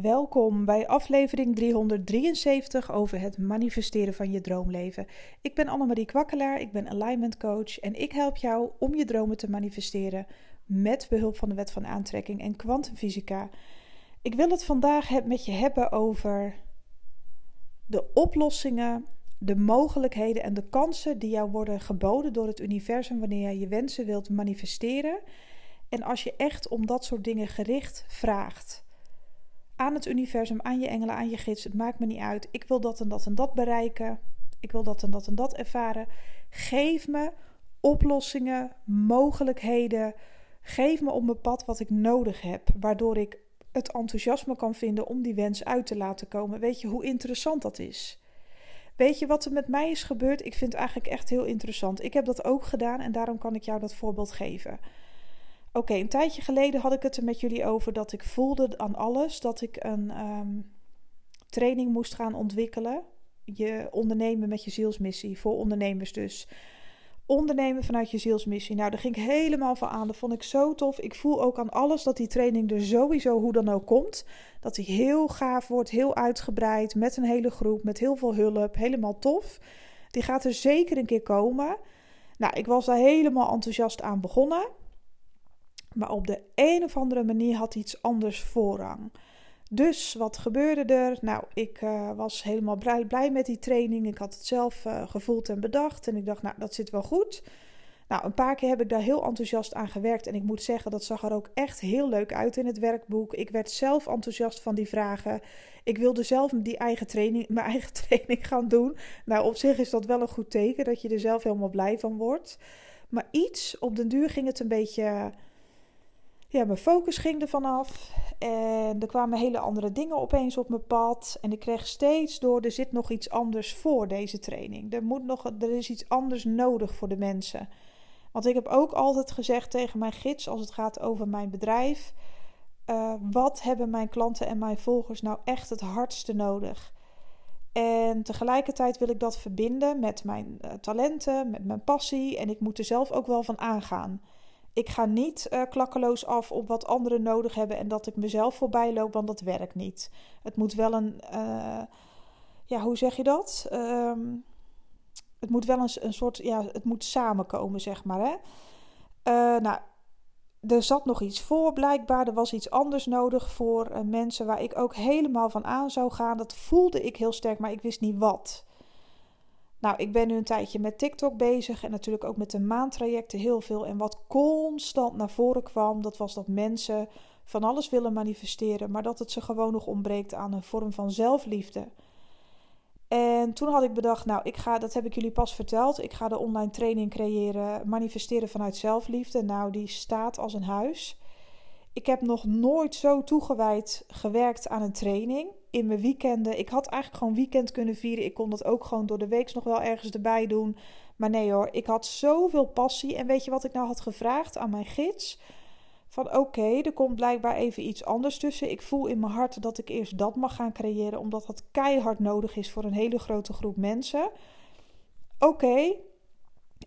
Welkom bij aflevering 373 over het manifesteren van je droomleven. Ik ben Annemarie Kwakkelaar, ik ben alignment coach en ik help jou om je dromen te manifesteren met behulp van de wet van aantrekking en kwantumfysica. Ik wil het vandaag met je hebben over de oplossingen, de mogelijkheden en de kansen die jou worden geboden door het universum wanneer je je wensen wilt manifesteren. En als je echt om dat soort dingen gericht vraagt aan het universum, aan je engelen, aan je gids. Het maakt me niet uit. Ik wil dat en dat en dat bereiken. Ik wil dat en dat en dat ervaren. Geef me oplossingen, mogelijkheden. Geef me op mijn pad wat ik nodig heb, waardoor ik het enthousiasme kan vinden om die wens uit te laten komen. Weet je hoe interessant dat is? Weet je wat er met mij is gebeurd? Ik vind het eigenlijk echt heel interessant. Ik heb dat ook gedaan en daarom kan ik jou dat voorbeeld geven. Oké, een tijdje geleden had ik het er met jullie over dat ik voelde aan alles dat ik een ehm, training moest gaan ontwikkelen. Je ondernemen met je zielsmissie, voor ondernemers dus. Ondernemen vanuit je zielsmissie. Nou, daar ging ik helemaal van aan. Dat vond ik zo tof. Ik voel ook aan alles dat die training er sowieso hoe dan ook komt. Dat die heel gaaf wordt, heel uitgebreid, met een hele groep, met heel veel hulp. Helemaal tof. Die gaat er zeker een keer komen. Nou, ik was daar helemaal enthousiast aan begonnen. Maar op de een of andere manier had iets anders voorrang. Dus wat gebeurde er? Nou, ik uh, was helemaal blij, met die training. Ik had het zelf uh, gevoeld en bedacht. En ik dacht, nou, dat zit wel goed. Nou, een paar keer heb ik daar heel enthousiast aan gewerkt. En ik moet zeggen, dat zag er ook echt heel leuk uit in het werkboek. Ik werd zelf enthousiast van die vragen. Ik wilde zelf die eigen training, mijn eigen training gaan doen. Nou, op zich is dat wel een goed teken dat je er zelf helemaal blij van wordt. Maar iets, op den duur ging het een beetje ja, mijn focus ging er vanaf. En er kwamen hele andere dingen opeens op mijn pad. En ik kreeg steeds door, er zit nog iets anders voor deze training. Er, moet nog, er is iets anders nodig voor de mensen. Want ik heb ook altijd gezegd tegen mijn gids als het gaat over mijn bedrijf. Uh, wat hebben mijn klanten en mijn volgers nou echt het hardste nodig? En tegelijkertijd wil ik dat verbinden met mijn uh, talenten, met mijn passie. En ik moet er zelf ook wel van aangaan. Ik ga niet uh, klakkeloos af op wat anderen nodig hebben en dat ik mezelf voorbij loop, want dat werkt niet. Het moet wel een, uh, ja, hoe zeg je dat? Um, het moet wel een, een soort, ja, het moet samenkomen, zeg maar. Hè? Uh, nou, er zat nog iets voor blijkbaar. Er was iets anders nodig voor mensen waar ik ook helemaal van aan zou gaan. Dat voelde ik heel sterk, maar ik wist niet wat. Nou, ik ben nu een tijdje met TikTok bezig en natuurlijk ook met de maandtrajecten heel veel. En wat constant naar voren kwam, dat was dat mensen van alles willen manifesteren, maar dat het ze gewoon nog ontbreekt aan een vorm van zelfliefde. En toen had ik bedacht, nou, ik ga, dat heb ik jullie pas verteld, ik ga de online training creëren, manifesteren vanuit zelfliefde. Nou, die staat als een huis. Ik heb nog nooit zo toegewijd gewerkt aan een training in mijn weekenden. Ik had eigenlijk gewoon weekend kunnen vieren. Ik kon dat ook gewoon door de week nog wel ergens erbij doen. Maar nee hoor, ik had zoveel passie. En weet je wat ik nou had gevraagd aan mijn gids? Van oké, er komt blijkbaar even iets anders tussen. Ik voel in mijn hart dat ik eerst dat mag gaan creëren, omdat dat keihard nodig is voor een hele grote groep mensen. Oké,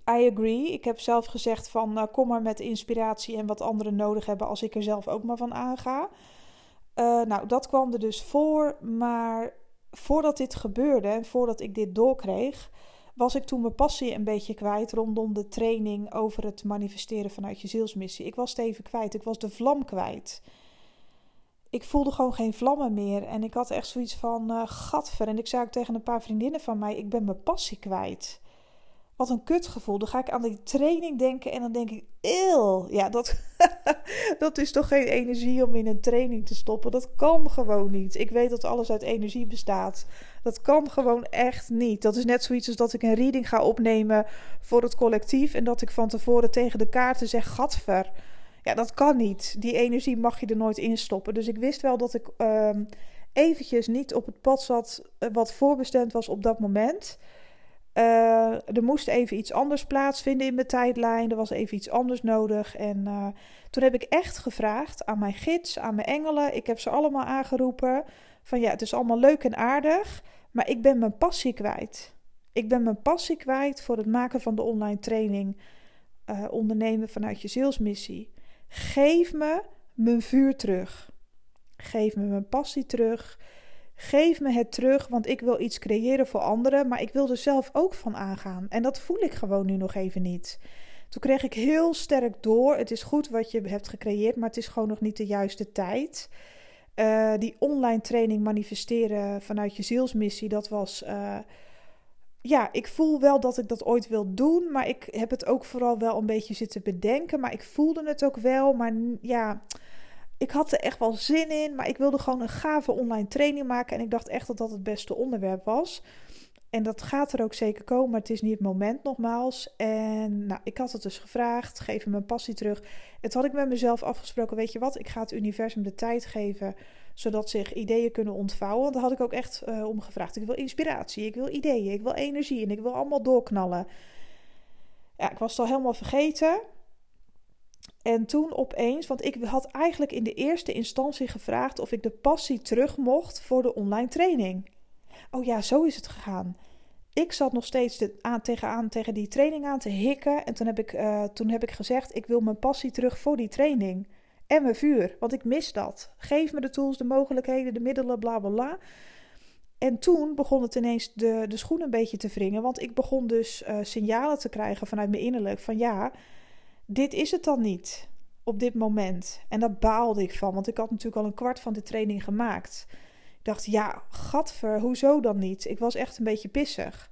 I agree. Ik heb zelf gezegd van uh, kom maar met inspiratie en wat anderen nodig hebben als ik er zelf ook maar van aanga. Uh, nou, dat kwam er dus voor. Maar voordat dit gebeurde en voordat ik dit doorkreeg, was ik toen mijn passie een beetje kwijt rondom de training over het manifesteren vanuit je zielsmissie. Ik was het even kwijt. Ik was de vlam kwijt. Ik voelde gewoon geen vlammen meer. En ik had echt zoiets van uh, gadver. En ik zei ook tegen een paar vriendinnen van mij: ik ben mijn passie kwijt. Wat een kutgevoel. Dan ga ik aan die training denken en dan denk ik, eeuw. Ja, dat, dat is toch geen energie om in een training te stoppen. Dat kan gewoon niet. Ik weet dat alles uit energie bestaat. Dat kan gewoon echt niet. Dat is net zoiets als dat ik een reading ga opnemen voor het collectief. En dat ik van tevoren tegen de kaarten zeg, gadver. Ja, dat kan niet. Die energie mag je er nooit in stoppen. Dus ik wist wel dat ik um, eventjes niet op het pad zat eh, wat voorbestemd was op dat moment. Uh, er moest even iets anders plaatsvinden in mijn tijdlijn. Er was even iets anders nodig. En uh, toen heb ik echt gevraagd aan mijn gids, aan mijn engelen. Ik heb ze allemaal aangeroepen. Van ja, het is allemaal leuk en aardig. Maar ik ben mijn passie kwijt. Ik ben mijn passie kwijt voor het maken van de online training. Uh, ondernemen vanuit je zielsmissie. Geef me mijn vuur terug. Geef me mijn passie terug. Geef me het terug, want ik wil iets creëren voor anderen, maar ik wil er zelf ook van aangaan. En dat voel ik gewoon nu nog even niet. Toen kreeg ik heel sterk door: het is goed wat je hebt gecreëerd, maar het is gewoon nog niet de juiste tijd. Uh, die online training manifesteren vanuit je zielsmissie, dat was. Uh, ja, ik voel wel dat ik dat ooit wil doen, maar ik heb het ook vooral wel een beetje zitten bedenken. Maar ik voelde het ook wel, maar ja, ik had er echt wel zin in. Maar ik wilde gewoon een gave online training maken en ik dacht echt dat dat het beste onderwerp was. En dat gaat er ook zeker komen, maar het is niet het moment nogmaals. En nou, ik had het dus gevraagd, geef me mijn passie terug. Toen had ik met mezelf afgesproken, weet je wat, ik ga het universum de tijd geven, zodat zich ideeën kunnen ontvouwen. Want daar had ik ook echt uh, om gevraagd. Ik wil inspiratie, ik wil ideeën, ik wil energie en ik wil allemaal doorknallen. Ja, ik was het al helemaal vergeten. En toen opeens, want ik had eigenlijk in de eerste instantie gevraagd of ik de passie terug mocht voor de online training. Oh ja, zo is het gegaan. Ik zat nog steeds de, aan, tegen die training aan te hikken. En toen heb, ik, uh, toen heb ik gezegd: ik wil mijn passie terug voor die training. En mijn vuur, want ik mis dat. Geef me de tools, de mogelijkheden, de middelen, bla bla bla. En toen begon het ineens de, de schoen een beetje te wringen. Want ik begon dus uh, signalen te krijgen vanuit mijn innerlijk: van ja, dit is het dan niet op dit moment. En daar baalde ik van, want ik had natuurlijk al een kwart van de training gemaakt dacht, ja, gadver, hoezo dan niet? Ik was echt een beetje pissig.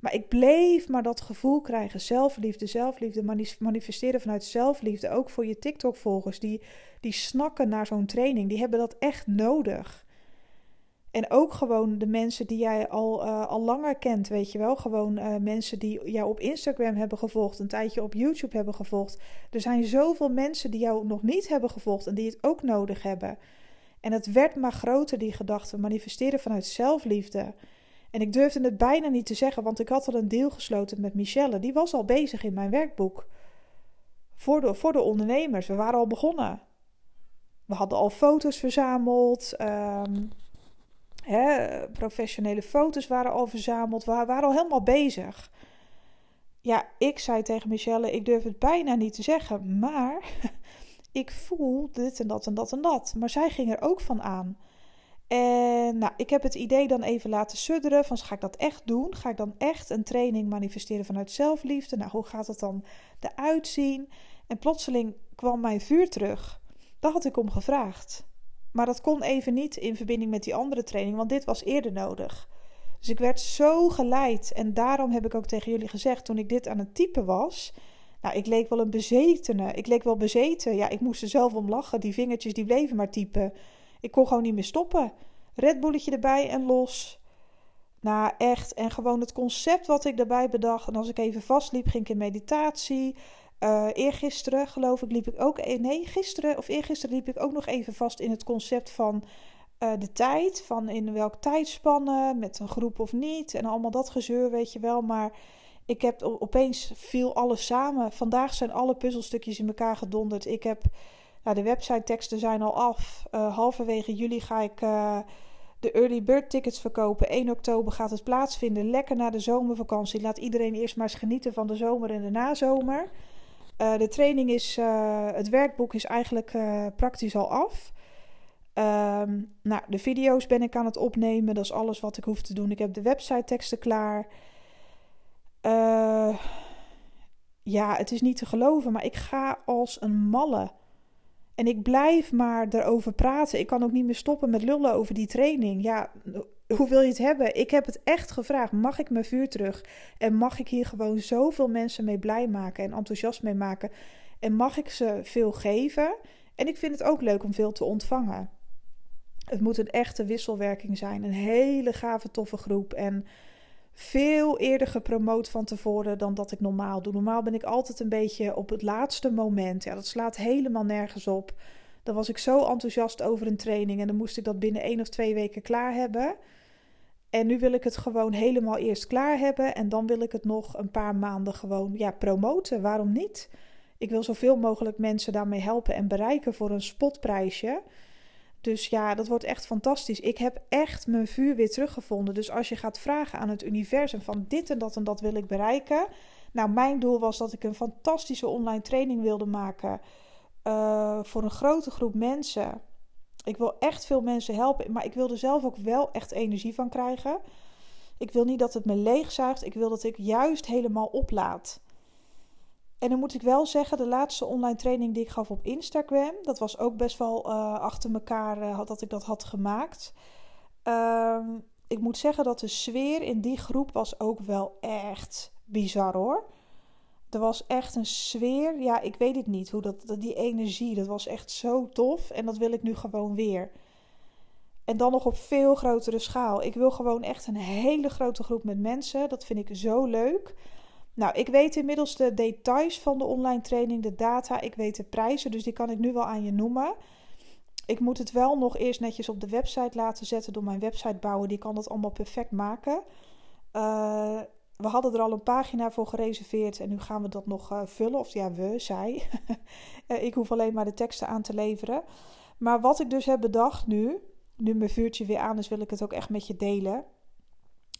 Maar ik bleef maar dat gevoel krijgen. Zelfliefde, zelfliefde, manifesteren vanuit zelfliefde. Ook voor je TikTok-volgers. Die, die snakken naar zo'n training. Die hebben dat echt nodig. En ook gewoon de mensen die jij al, uh, al langer kent, weet je wel. Gewoon uh, mensen die jou op Instagram hebben gevolgd, een tijdje op YouTube hebben gevolgd. Er zijn zoveel mensen die jou nog niet hebben gevolgd en die het ook nodig hebben. En het werd maar groter, die gedachte, manifesteren vanuit zelfliefde. En ik durfde het bijna niet te zeggen, want ik had al een deal gesloten met Michelle. Die was al bezig in mijn werkboek. Voor de, voor de ondernemers. We waren al begonnen. We hadden al foto's verzameld. Um, professionele foto's waren al verzameld. We waren al helemaal bezig. Ja, ik zei tegen Michelle: Ik durf het bijna niet te zeggen. Maar ik voel dit en dat en dat en dat. Maar zij ging er ook van aan. En nou, ik heb het idee dan even laten sudderen van ga ik dat echt doen? Ga ik dan echt een training manifesteren vanuit zelfliefde? Nou, hoe gaat het dan eruit zien? En plotseling kwam mijn vuur terug. Daar had ik om gevraagd. Maar dat kon even niet in verbinding met die andere training, want dit was eerder nodig. Dus ik werd zo geleid. En daarom heb ik ook tegen jullie gezegd, toen ik dit aan het typen was, nou, ik leek wel een bezetene. Ik leek wel bezeten. Ja, ik moest er zelf om lachen. Die vingertjes die bleven maar typen. Ik kon gewoon niet meer stoppen. Red Bulletje erbij en los. Nou, echt. En gewoon het concept wat ik daarbij bedacht. En als ik even vastliep, ging ik in meditatie. Uh, eergisteren, geloof ik, liep ik ook. E- nee, gisteren of eergisteren liep ik ook nog even vast in het concept van uh, de tijd. Van in welk tijdspannen, met een groep of niet. En allemaal dat gezeur, weet je wel. Maar ik heb opeens viel alles samen. Vandaag zijn alle puzzelstukjes in elkaar gedonderd. Ik heb, nou, de website teksten zijn al af. Uh, halverwege juli ga ik de early bird tickets verkopen. 1 oktober gaat het plaatsvinden. Lekker na de zomervakantie. Laat iedereen eerst maar eens genieten van de zomer en de nazomer. Uh, de training is, het werkboek is eigenlijk praktisch al af. Um, nou, de video's ben ik aan het opnemen. Dat is alles wat ik hoef te doen. Ik heb de website teksten klaar. Ja, het is niet te geloven, maar ik ga als een malle. En ik blijf maar erover praten. Ik kan ook niet meer stoppen met lullen over die training. Ja, hoe wil je het hebben? Ik heb het echt gevraagd. Mag ik mijn vuur terug? En mag ik hier gewoon zoveel mensen mee blij maken en enthousiast mee maken? En mag ik ze veel geven? En ik vind het ook leuk om veel te ontvangen. Het moet een echte wisselwerking zijn. Een hele gave, toffe groep. En veel eerder gepromoot van tevoren dan dat ik normaal doe. Normaal ben ik altijd een beetje op het laatste moment. Ja, dat slaat helemaal nergens op. Dan was ik zo enthousiast over een training en dan moest ik dat binnen één of twee weken klaar hebben. En nu wil ik het gewoon helemaal eerst klaar hebben en dan wil ik het nog een paar maanden gewoon ja, promoten. Waarom niet? Ik wil zoveel mogelijk mensen daarmee helpen en bereiken voor een spotprijsje. Dus ja, dat wordt echt fantastisch. Ik heb echt mijn vuur weer teruggevonden. Dus als je gaat vragen aan het universum van dit en dat en dat wil ik bereiken. Nou, mijn doel was dat ik een fantastische online training wilde maken uh, voor een grote groep mensen. ik wil echt veel mensen helpen, maar ik wil er zelf ook wel echt energie van krijgen. Ik wil niet dat het me leegzuigt. Ik wil dat ik juist helemaal oplaad. En dan moet ik wel zeggen, de laatste online training die ik gaf op Instagram, dat was ook best wel uh, achter elkaar uh, dat ik dat had gemaakt. Ehm, ik moet zeggen dat de sfeer in die groep was ook wel echt bizar hoor. Er was echt een sfeer. Ja, ik weet het niet. Hoe dat, die energie, dat was echt zo tof. En dat wil ik nu gewoon weer. En dan nog op veel grotere schaal. Ik wil gewoon echt een hele grote groep met mensen. Dat vind ik zo leuk. Nou, ik weet inmiddels de details van de online training, de data. Ik weet de prijzen, dus die kan ik nu wel aan je noemen. Ik moet het wel nog eerst netjes op de website laten zetten door mijn website bouwen. Die kan dat allemaal perfect maken. Uh, we hadden er al een pagina voor gereserveerd en nu gaan we dat nog uh, vullen. Of ja, we, zij. uh, ik hoef alleen maar de teksten aan te leveren. Maar wat ik dus heb bedacht nu, nu mijn vuurtje weer aan is, wil ik het ook echt met je delen.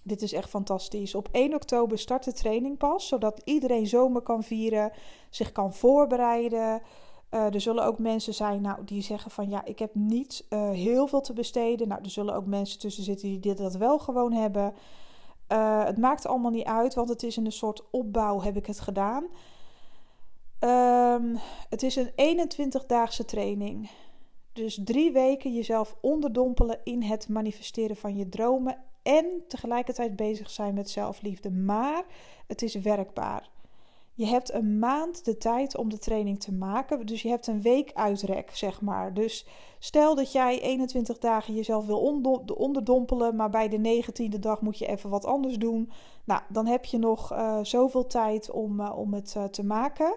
Dit is echt fantastisch. Op 1 oktober start de training pas, zodat iedereen zomer kan vieren, zich kan voorbereiden. Uh, er zullen ook mensen zijn nou, die zeggen van ja, ik heb niet heel veel te besteden. Nou, er zullen ook mensen tussen zitten die dit dat wel gewoon hebben. Uh, het maakt allemaal niet uit, want het is in een soort opbouw heb ik het gedaan. Um, het is een 21-daagse training. Dus drie weken jezelf onderdompelen in het manifesteren van je dromen en tegelijkertijd bezig zijn met zelfliefde. Maar het is werkbaar. Je hebt een maand de tijd om de training te maken. Dus je hebt een week uitrek, zeg maar. Dus stel dat jij 21 dagen jezelf wil onderdompelen, maar bij de 19e dag moet je even wat anders doen. Nou, dan heb je nog uh, zoveel tijd om, uh, om het uh, te maken.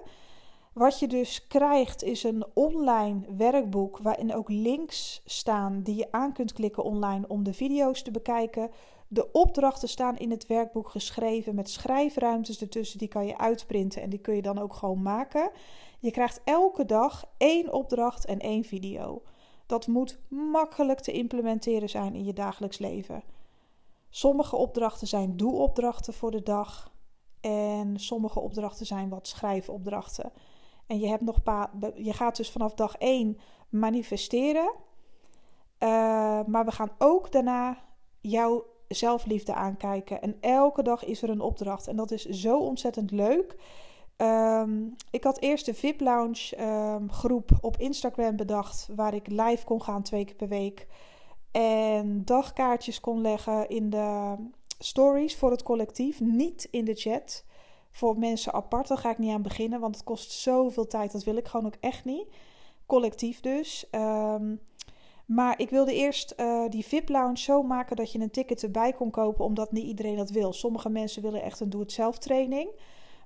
Wat je dus krijgt is een online werkboek waarin ook links staan die je aan kunt klikken online om de video's te bekijken. De opdrachten staan in het werkboek geschreven met schrijfruimtes ertussen. Die kan je uitprinten en die kun je dan ook gewoon maken. Je krijgt elke dag één opdracht en één video. Dat moet makkelijk te implementeren zijn in je dagelijks leven. Sommige opdrachten zijn doe-opdrachten voor de dag. En sommige opdrachten zijn wat schrijfopdrachten. En je, hebt nog pa je gaat dus vanaf dag 1 manifesteren. Uh, maar we gaan ook daarna jouw zelfliefde aankijken. En elke dag is er een opdracht. En dat is zo ontzettend leuk. Um, ik had eerst de VIP Lounge um, groep op Instagram bedacht, waar ik live kon gaan twee keer per week. En dagkaartjes kon leggen in de stories voor het collectief, niet in de chat. Voor mensen apart, daar ga ik niet aan beginnen, want het kost zoveel tijd. Dat wil ik gewoon ook echt niet. Collectief dus. Um, maar ik wilde eerst uh, die VIP-lounge zo maken dat je een ticket erbij kon kopen, omdat niet iedereen dat wil. Sommige mensen willen echt een doe-het-zelf training.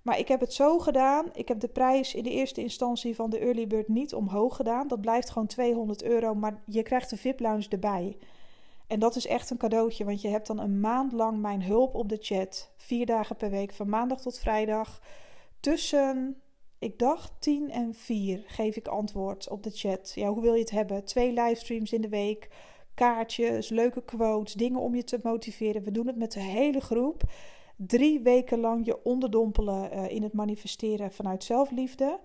Maar ik heb het zo gedaan. Ik heb de prijs in de eerste instantie van de early bird niet omhoog gedaan. Dat blijft gewoon 200 euro, maar je krijgt de VIP-lounge erbij. En dat is echt een cadeautje, want je hebt dan een maand lang mijn hulp op de chat. Vier dagen per week, van maandag tot vrijdag. Tussen ik dacht 10 en 4 geef ik antwoord op de chat. Ja, hoe wil je het hebben? Twee livestreams in de week, kaartjes, leuke quotes, dingen om je te motiveren. We doen het met de hele groep. Drie weken lang je onderdompelen uh, in het manifesteren vanuit zelfliefde.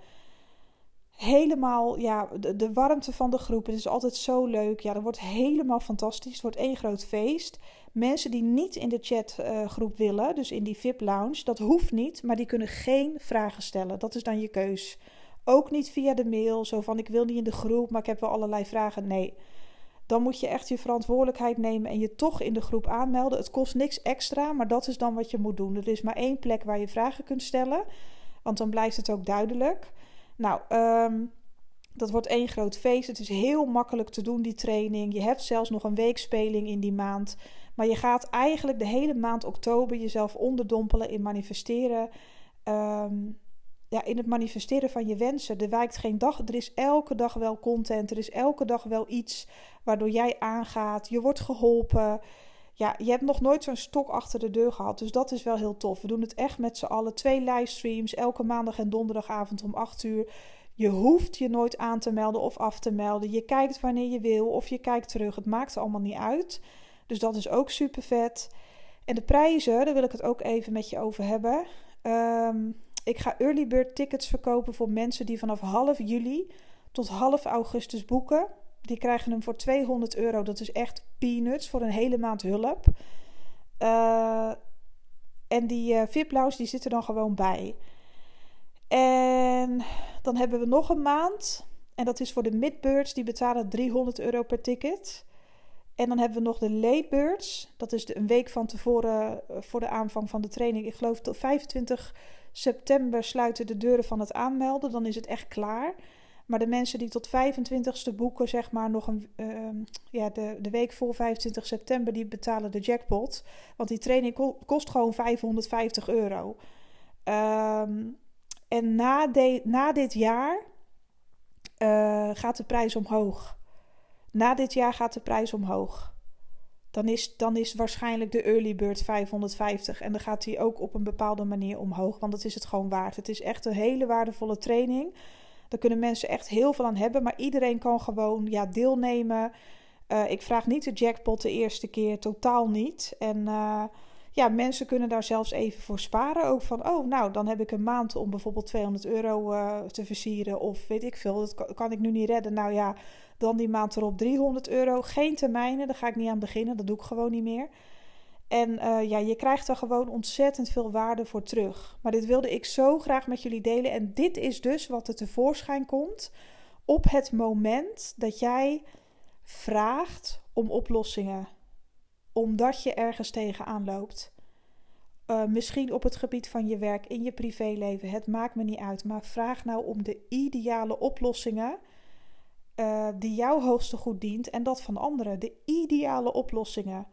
Helemaal, ja, de, warmte van de groep. Het is altijd zo leuk. Ja, dat wordt helemaal fantastisch. Het wordt één groot feest. Mensen die niet in de chatgroep willen, dus in die VIP-lounge, dat hoeft niet, maar die kunnen geen vragen stellen. Dat is dan je keus. Ook niet via de mail, zo van ik wil niet in de groep, maar ik heb wel allerlei vragen. Nee, dan moet je echt je verantwoordelijkheid nemen en je toch in de groep aanmelden. Het kost niks extra, maar dat is dan wat je moet doen. Er is maar één plek waar je vragen kunt stellen, want dan blijft het ook duidelijk. Nou, um, dat wordt één groot feest. Het is heel makkelijk te doen, die training. Je hebt zelfs nog een weekspeling in die maand. Maar je gaat eigenlijk de hele maand oktober jezelf onderdompelen in manifesteren. Um, ja, in het manifesteren van je wensen. Er wijkt geen dag. Er is elke dag wel content. Er is elke dag wel iets waardoor jij aangaat. Je wordt geholpen. Ja, je hebt nog nooit zo'n stok achter de deur gehad. Dus dat is wel heel tof. We doen het echt met z'n allen. Twee livestreams. Elke maandag en donderdagavond om 8 uur. Je hoeft je nooit aan te melden of af te melden. Je kijkt wanneer je wil of je kijkt terug. Het maakt allemaal niet uit. Dus dat is ook super vet. En de prijzen, daar wil ik het ook even met je over hebben. Um, ik ga early bird tickets verkopen voor mensen die vanaf half juli tot half augustus boeken. Die krijgen hem voor 200 euro. Dat is echt peanuts voor een hele maand hulp. en die uh, die zitten dan gewoon bij. En dan hebben we nog een maand. En dat is voor de midbirds. Die betalen 300 euro per ticket. En dan hebben we nog de late birds. Dat is een week van tevoren eh, voor de aanvang van de training. Ik geloof tot 25 september sluiten de deuren van het aanmelden. Dan is het echt klaar. Maar de mensen die tot 25ste boeken, zeg maar nog een, ehm, ja, de, de week voor 25 september, die betalen de jackpot. Want die training kost gewoon 550 euro. Ehm, en na, de, na dit jaar uh, gaat de prijs omhoog. Na dit jaar gaat de prijs omhoog. Dan is, dan is waarschijnlijk de early bird 550. En dan gaat die ook op een bepaalde manier omhoog. Want dat is het gewoon waard. Het is echt een hele waardevolle training. Daar kunnen mensen echt heel veel aan hebben. Maar iedereen kan gewoon ja, deelnemen. Uh, ik vraag niet de jackpot de eerste keer. Totaal niet. En uh, ja, mensen kunnen daar zelfs even voor sparen. Ook van, oh, nou, dan heb ik een maand om bijvoorbeeld 200 euro uh, te versieren. Of weet ik veel, dat kan, ik nu niet redden. Nou ja, dan die maand erop 300 euro. Geen termijnen, daar ga ik niet aan beginnen. Dat doe ik gewoon niet meer. En uh, ja, je krijgt er gewoon ontzettend veel waarde voor terug. Maar dit wilde ik zo graag met jullie delen. En dit is dus wat er tevoorschijn komt op het moment dat jij vraagt om oplossingen omdat je ergens tegenaan loopt. Uh, misschien op het gebied van je werk, in je privéleven, het maakt me niet uit. Maar vraag nou om de ideale oplossingen uh, die jouw hoogste goed dient en dat van anderen. De ideale oplossingen.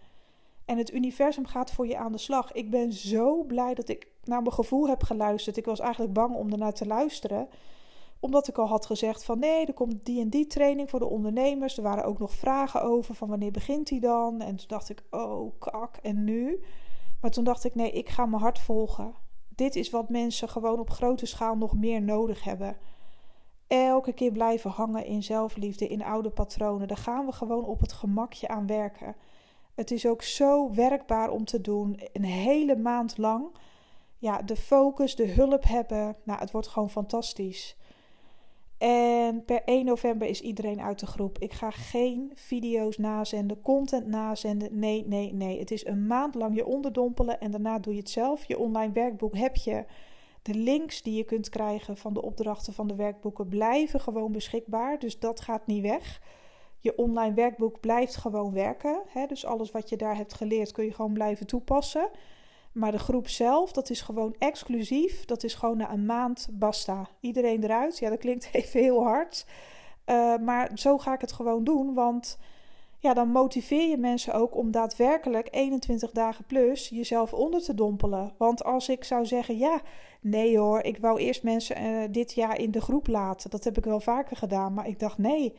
En het universum gaat voor je aan de slag. Ik ben zo blij dat ik naar mijn gevoel heb geluisterd. Ik was eigenlijk bang om ernaar te luisteren omdat ik al had gezegd van nee, er komt die en die training voor de ondernemers. Er waren ook nog vragen over van wanneer begint die dan? En toen dacht ik, oh kak, en nu? Maar toen dacht ik, nee, ik ga mijn hart volgen. Dit is wat mensen gewoon op grote schaal nog meer nodig hebben. Elke keer blijven hangen in zelfliefde, in oude patronen. Daar gaan we gewoon op het gemakje aan werken. Het is ook zo werkbaar om te doen. Een hele maand lang. Ja, de focus, de hulp hebben. Nou, het wordt gewoon fantastisch. En per 1 november is iedereen uit de groep. Ik ga geen video's nazenden, content nazenden. Nee, nee, nee. Het is een maand lang je onderdompelen en daarna doe je het zelf. Je online werkboek heb je. De links die je kunt krijgen van de opdrachten van de werkboeken blijven gewoon beschikbaar. Dus dat gaat niet weg. Je online werkboek blijft gewoon werken. Hè? Dus alles wat je daar hebt geleerd kun je gewoon blijven toepassen. Maar de groep zelf, dat is gewoon exclusief. Dat is gewoon na een maand basta. Iedereen eruit. Ja, dat klinkt even heel hard. Uh, maar zo ga ik het gewoon doen. Want ja, dan motiveer je mensen ook om daadwerkelijk 21 dagen plus jezelf onder te dompelen. Want als ik zou zeggen, ja, nee hoor, ik wou eerst mensen uh, dit jaar in de groep laten. Dat heb ik wel vaker gedaan. Maar ik dacht, nee,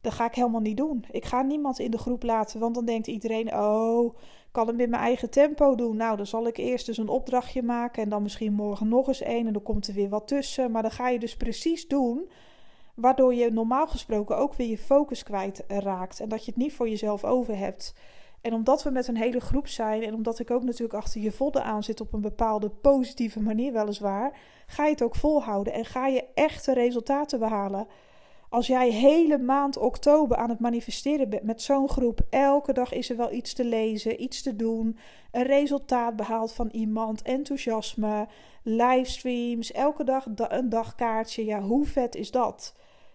dat ga ik helemaal niet doen. Ik ga niemand in de groep laten, want dan denkt iedereen: oh, kan hem in mijn eigen tempo doen. Nou, dan zal ik eerst eens een opdrachtje maken en dan misschien morgen nog eens één en dan komt er weer wat tussen. Maar dan ga je dus precies doen waardoor je normaal gesproken ook weer je focus kwijt raakt en dat je het niet voor jezelf over hebt. En omdat we met een hele groep zijn en omdat ik ook natuurlijk achter je vodden aan zit op een bepaalde positieve manier weliswaar, ga je het ook volhouden en ga je echte resultaten behalen. Als jij hele maand oktober aan het manifesteren bent met zo'n groep, elke dag is er wel iets te lezen, iets te doen, een resultaat behaald van iemand, enthousiasme, livestreams, elke dag een dagkaartje. Ja, hoe vet is dat?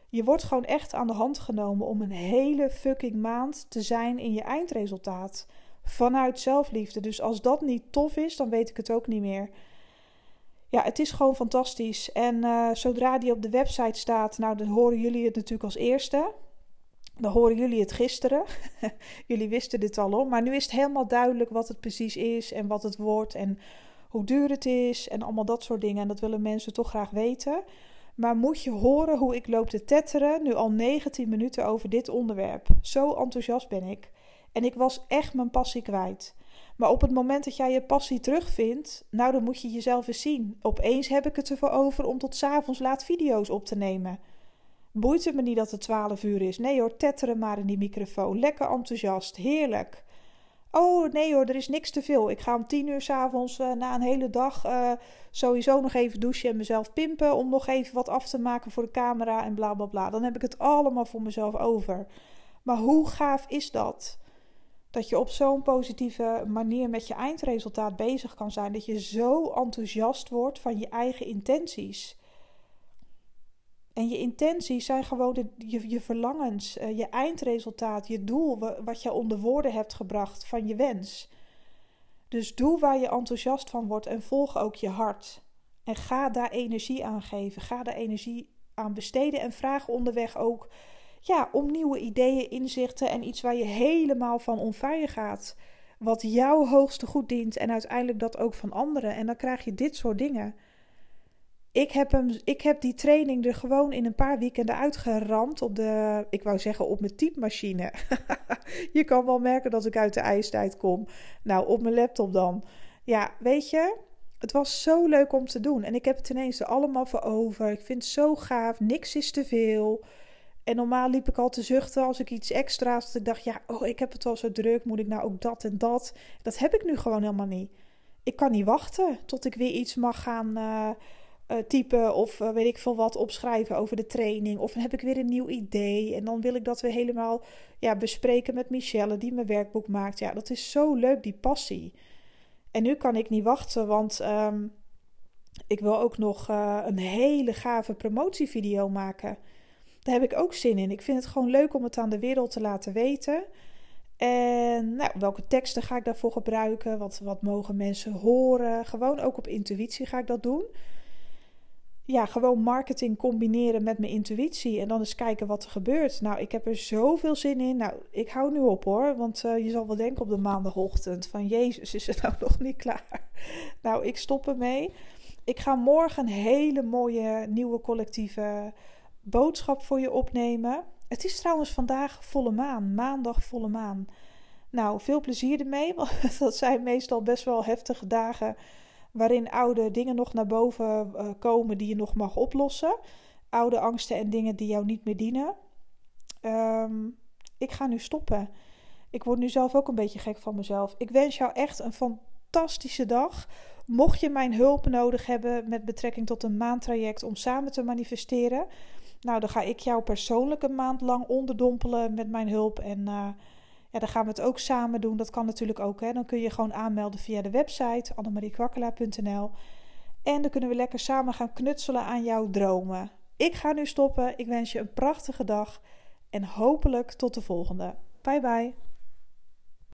Je wordt gewoon echt aan de hand genomen om een hele fucking maand te zijn in je eindresultaat. Vanuit zelfliefde. Dus als dat niet tof is, dan weet ik het ook niet meer ja, het is gewoon fantastisch. En uh, zodra die op de website staat, nou, dan horen jullie het natuurlijk als eerste. Dan horen jullie het gisteren. jullie wisten dit al om. Maar nu is het helemaal duidelijk wat het precies is en wat het wordt en hoe duur het is en allemaal dat soort dingen. En dat willen mensen toch graag weten. Maar moet je horen hoe ik loop te tetteren nu al 19 minuten over dit onderwerp. Zo enthousiast ben ik. En ik was echt mijn passie kwijt. Maar op het moment dat jij je passie terugvindt, nou dan moet je jezelf eens zien. Opeens heb ik het ervoor over om tot s'avonds laat video's op te nemen. Boeit het me niet dat het 12 uur is? Nee hoor, tetteren maar in die microfoon. Lekker enthousiast, heerlijk. Oh nee hoor, er is niks te veel. Ik ga om tien uur s'avonds uh, na een hele dag uh, sowieso nog even douchen en mezelf pimpen. Om nog even wat af te maken voor de camera en bla bla bla. Dan heb ik het allemaal voor mezelf over. Maar hoe gaaf is dat? Dat je op zo'n positieve manier met je eindresultaat bezig kan zijn. Dat je zo enthousiast wordt van je eigen intenties. En je intenties zijn gewoon de, je, je verlangens, uh, je eindresultaat, je doel, wat je onder woorden hebt gebracht van je wens. Dus doe waar je enthousiast van wordt en volg ook je hart. En ga daar energie aan geven. Ga daar energie aan besteden en vraag onderweg ook ja, om nieuwe ideeën, inzichten en iets waar je helemaal van onfire gaat. Wat jouw hoogste goed dient en uiteindelijk dat ook van anderen. En dan krijg je dit soort dingen. Ik heb, hem, ik heb die training er gewoon in een paar weekenden uitgeramd op de, ik wou zeggen op mijn typemachine. je kan wel merken dat ik uit de ijstijd kom. Nou, op mijn laptop dan. Ja, weet je, het was zo leuk om te doen. En ik heb het ineens er allemaal voor over. Ik vind het zo gaaf. Niks is te veel. En normaal liep ik al te zuchten als ik iets extra's. Dat ik dacht, ja, oh, ik heb het al zo druk. Moet ik nou ook dat en dat? Dat heb ik nu gewoon helemaal niet. Ik kan niet wachten tot ik weer iets mag gaan. Uh, uh, typen of uh, weet ik veel wat opschrijven over de training. Of dan heb ik weer een nieuw idee. En dan wil ik dat we helemaal ja, bespreken met Michelle, die mijn werkboek maakt. Ja, dat is zo leuk, die passie. En nu kan ik niet wachten, want um, ik wil ook nog een hele gave promotievideo maken. Daar heb ik ook zin in. Ik vind het gewoon leuk om het aan de wereld te laten weten. En nou, welke teksten ga ik daarvoor gebruiken? Wat, wat mogen mensen horen? Gewoon ook op intuïtie ga ik dat doen ja, gewoon marketing combineren met mijn intuïtie en dan eens kijken wat er gebeurt. Nou, ik heb er zoveel zin in. Nou, ik hou nu op hoor, want uh, je zal wel denken op de maandagochtend van Jezus, is het nou nog niet klaar? Nou, ik stop ermee. Ik ga morgen een hele mooie nieuwe collectieve boodschap voor je opnemen. Het is trouwens vandaag volle maan, maandag volle maan. Nou, veel plezier ermee, want dat zijn meestal best wel heftige dagen waarin oude dingen nog naar boven uh, komen die je nog mag oplossen. Oude angsten en dingen die jou niet meer dienen. Um, ik ga nu stoppen. Ik word nu zelf ook een beetje gek van mezelf. Ik wens jou echt een fantastische dag. Mocht je mijn hulp nodig hebben met betrekking tot een maandtraject om samen te manifesteren, nou dan ga ik jou persoonlijk een maand lang onderdompelen met mijn hulp en uh, ja, dan gaan we het ook samen doen. Dat kan natuurlijk ook. Hè. Dan kun je gewoon aanmelden via de website annemariekwakkelaar.nl. En dan kunnen we lekker samen gaan knutselen aan jouw dromen. Ik ga nu stoppen. Ik wens je een prachtige dag. En hopelijk tot de volgende. Bye bye.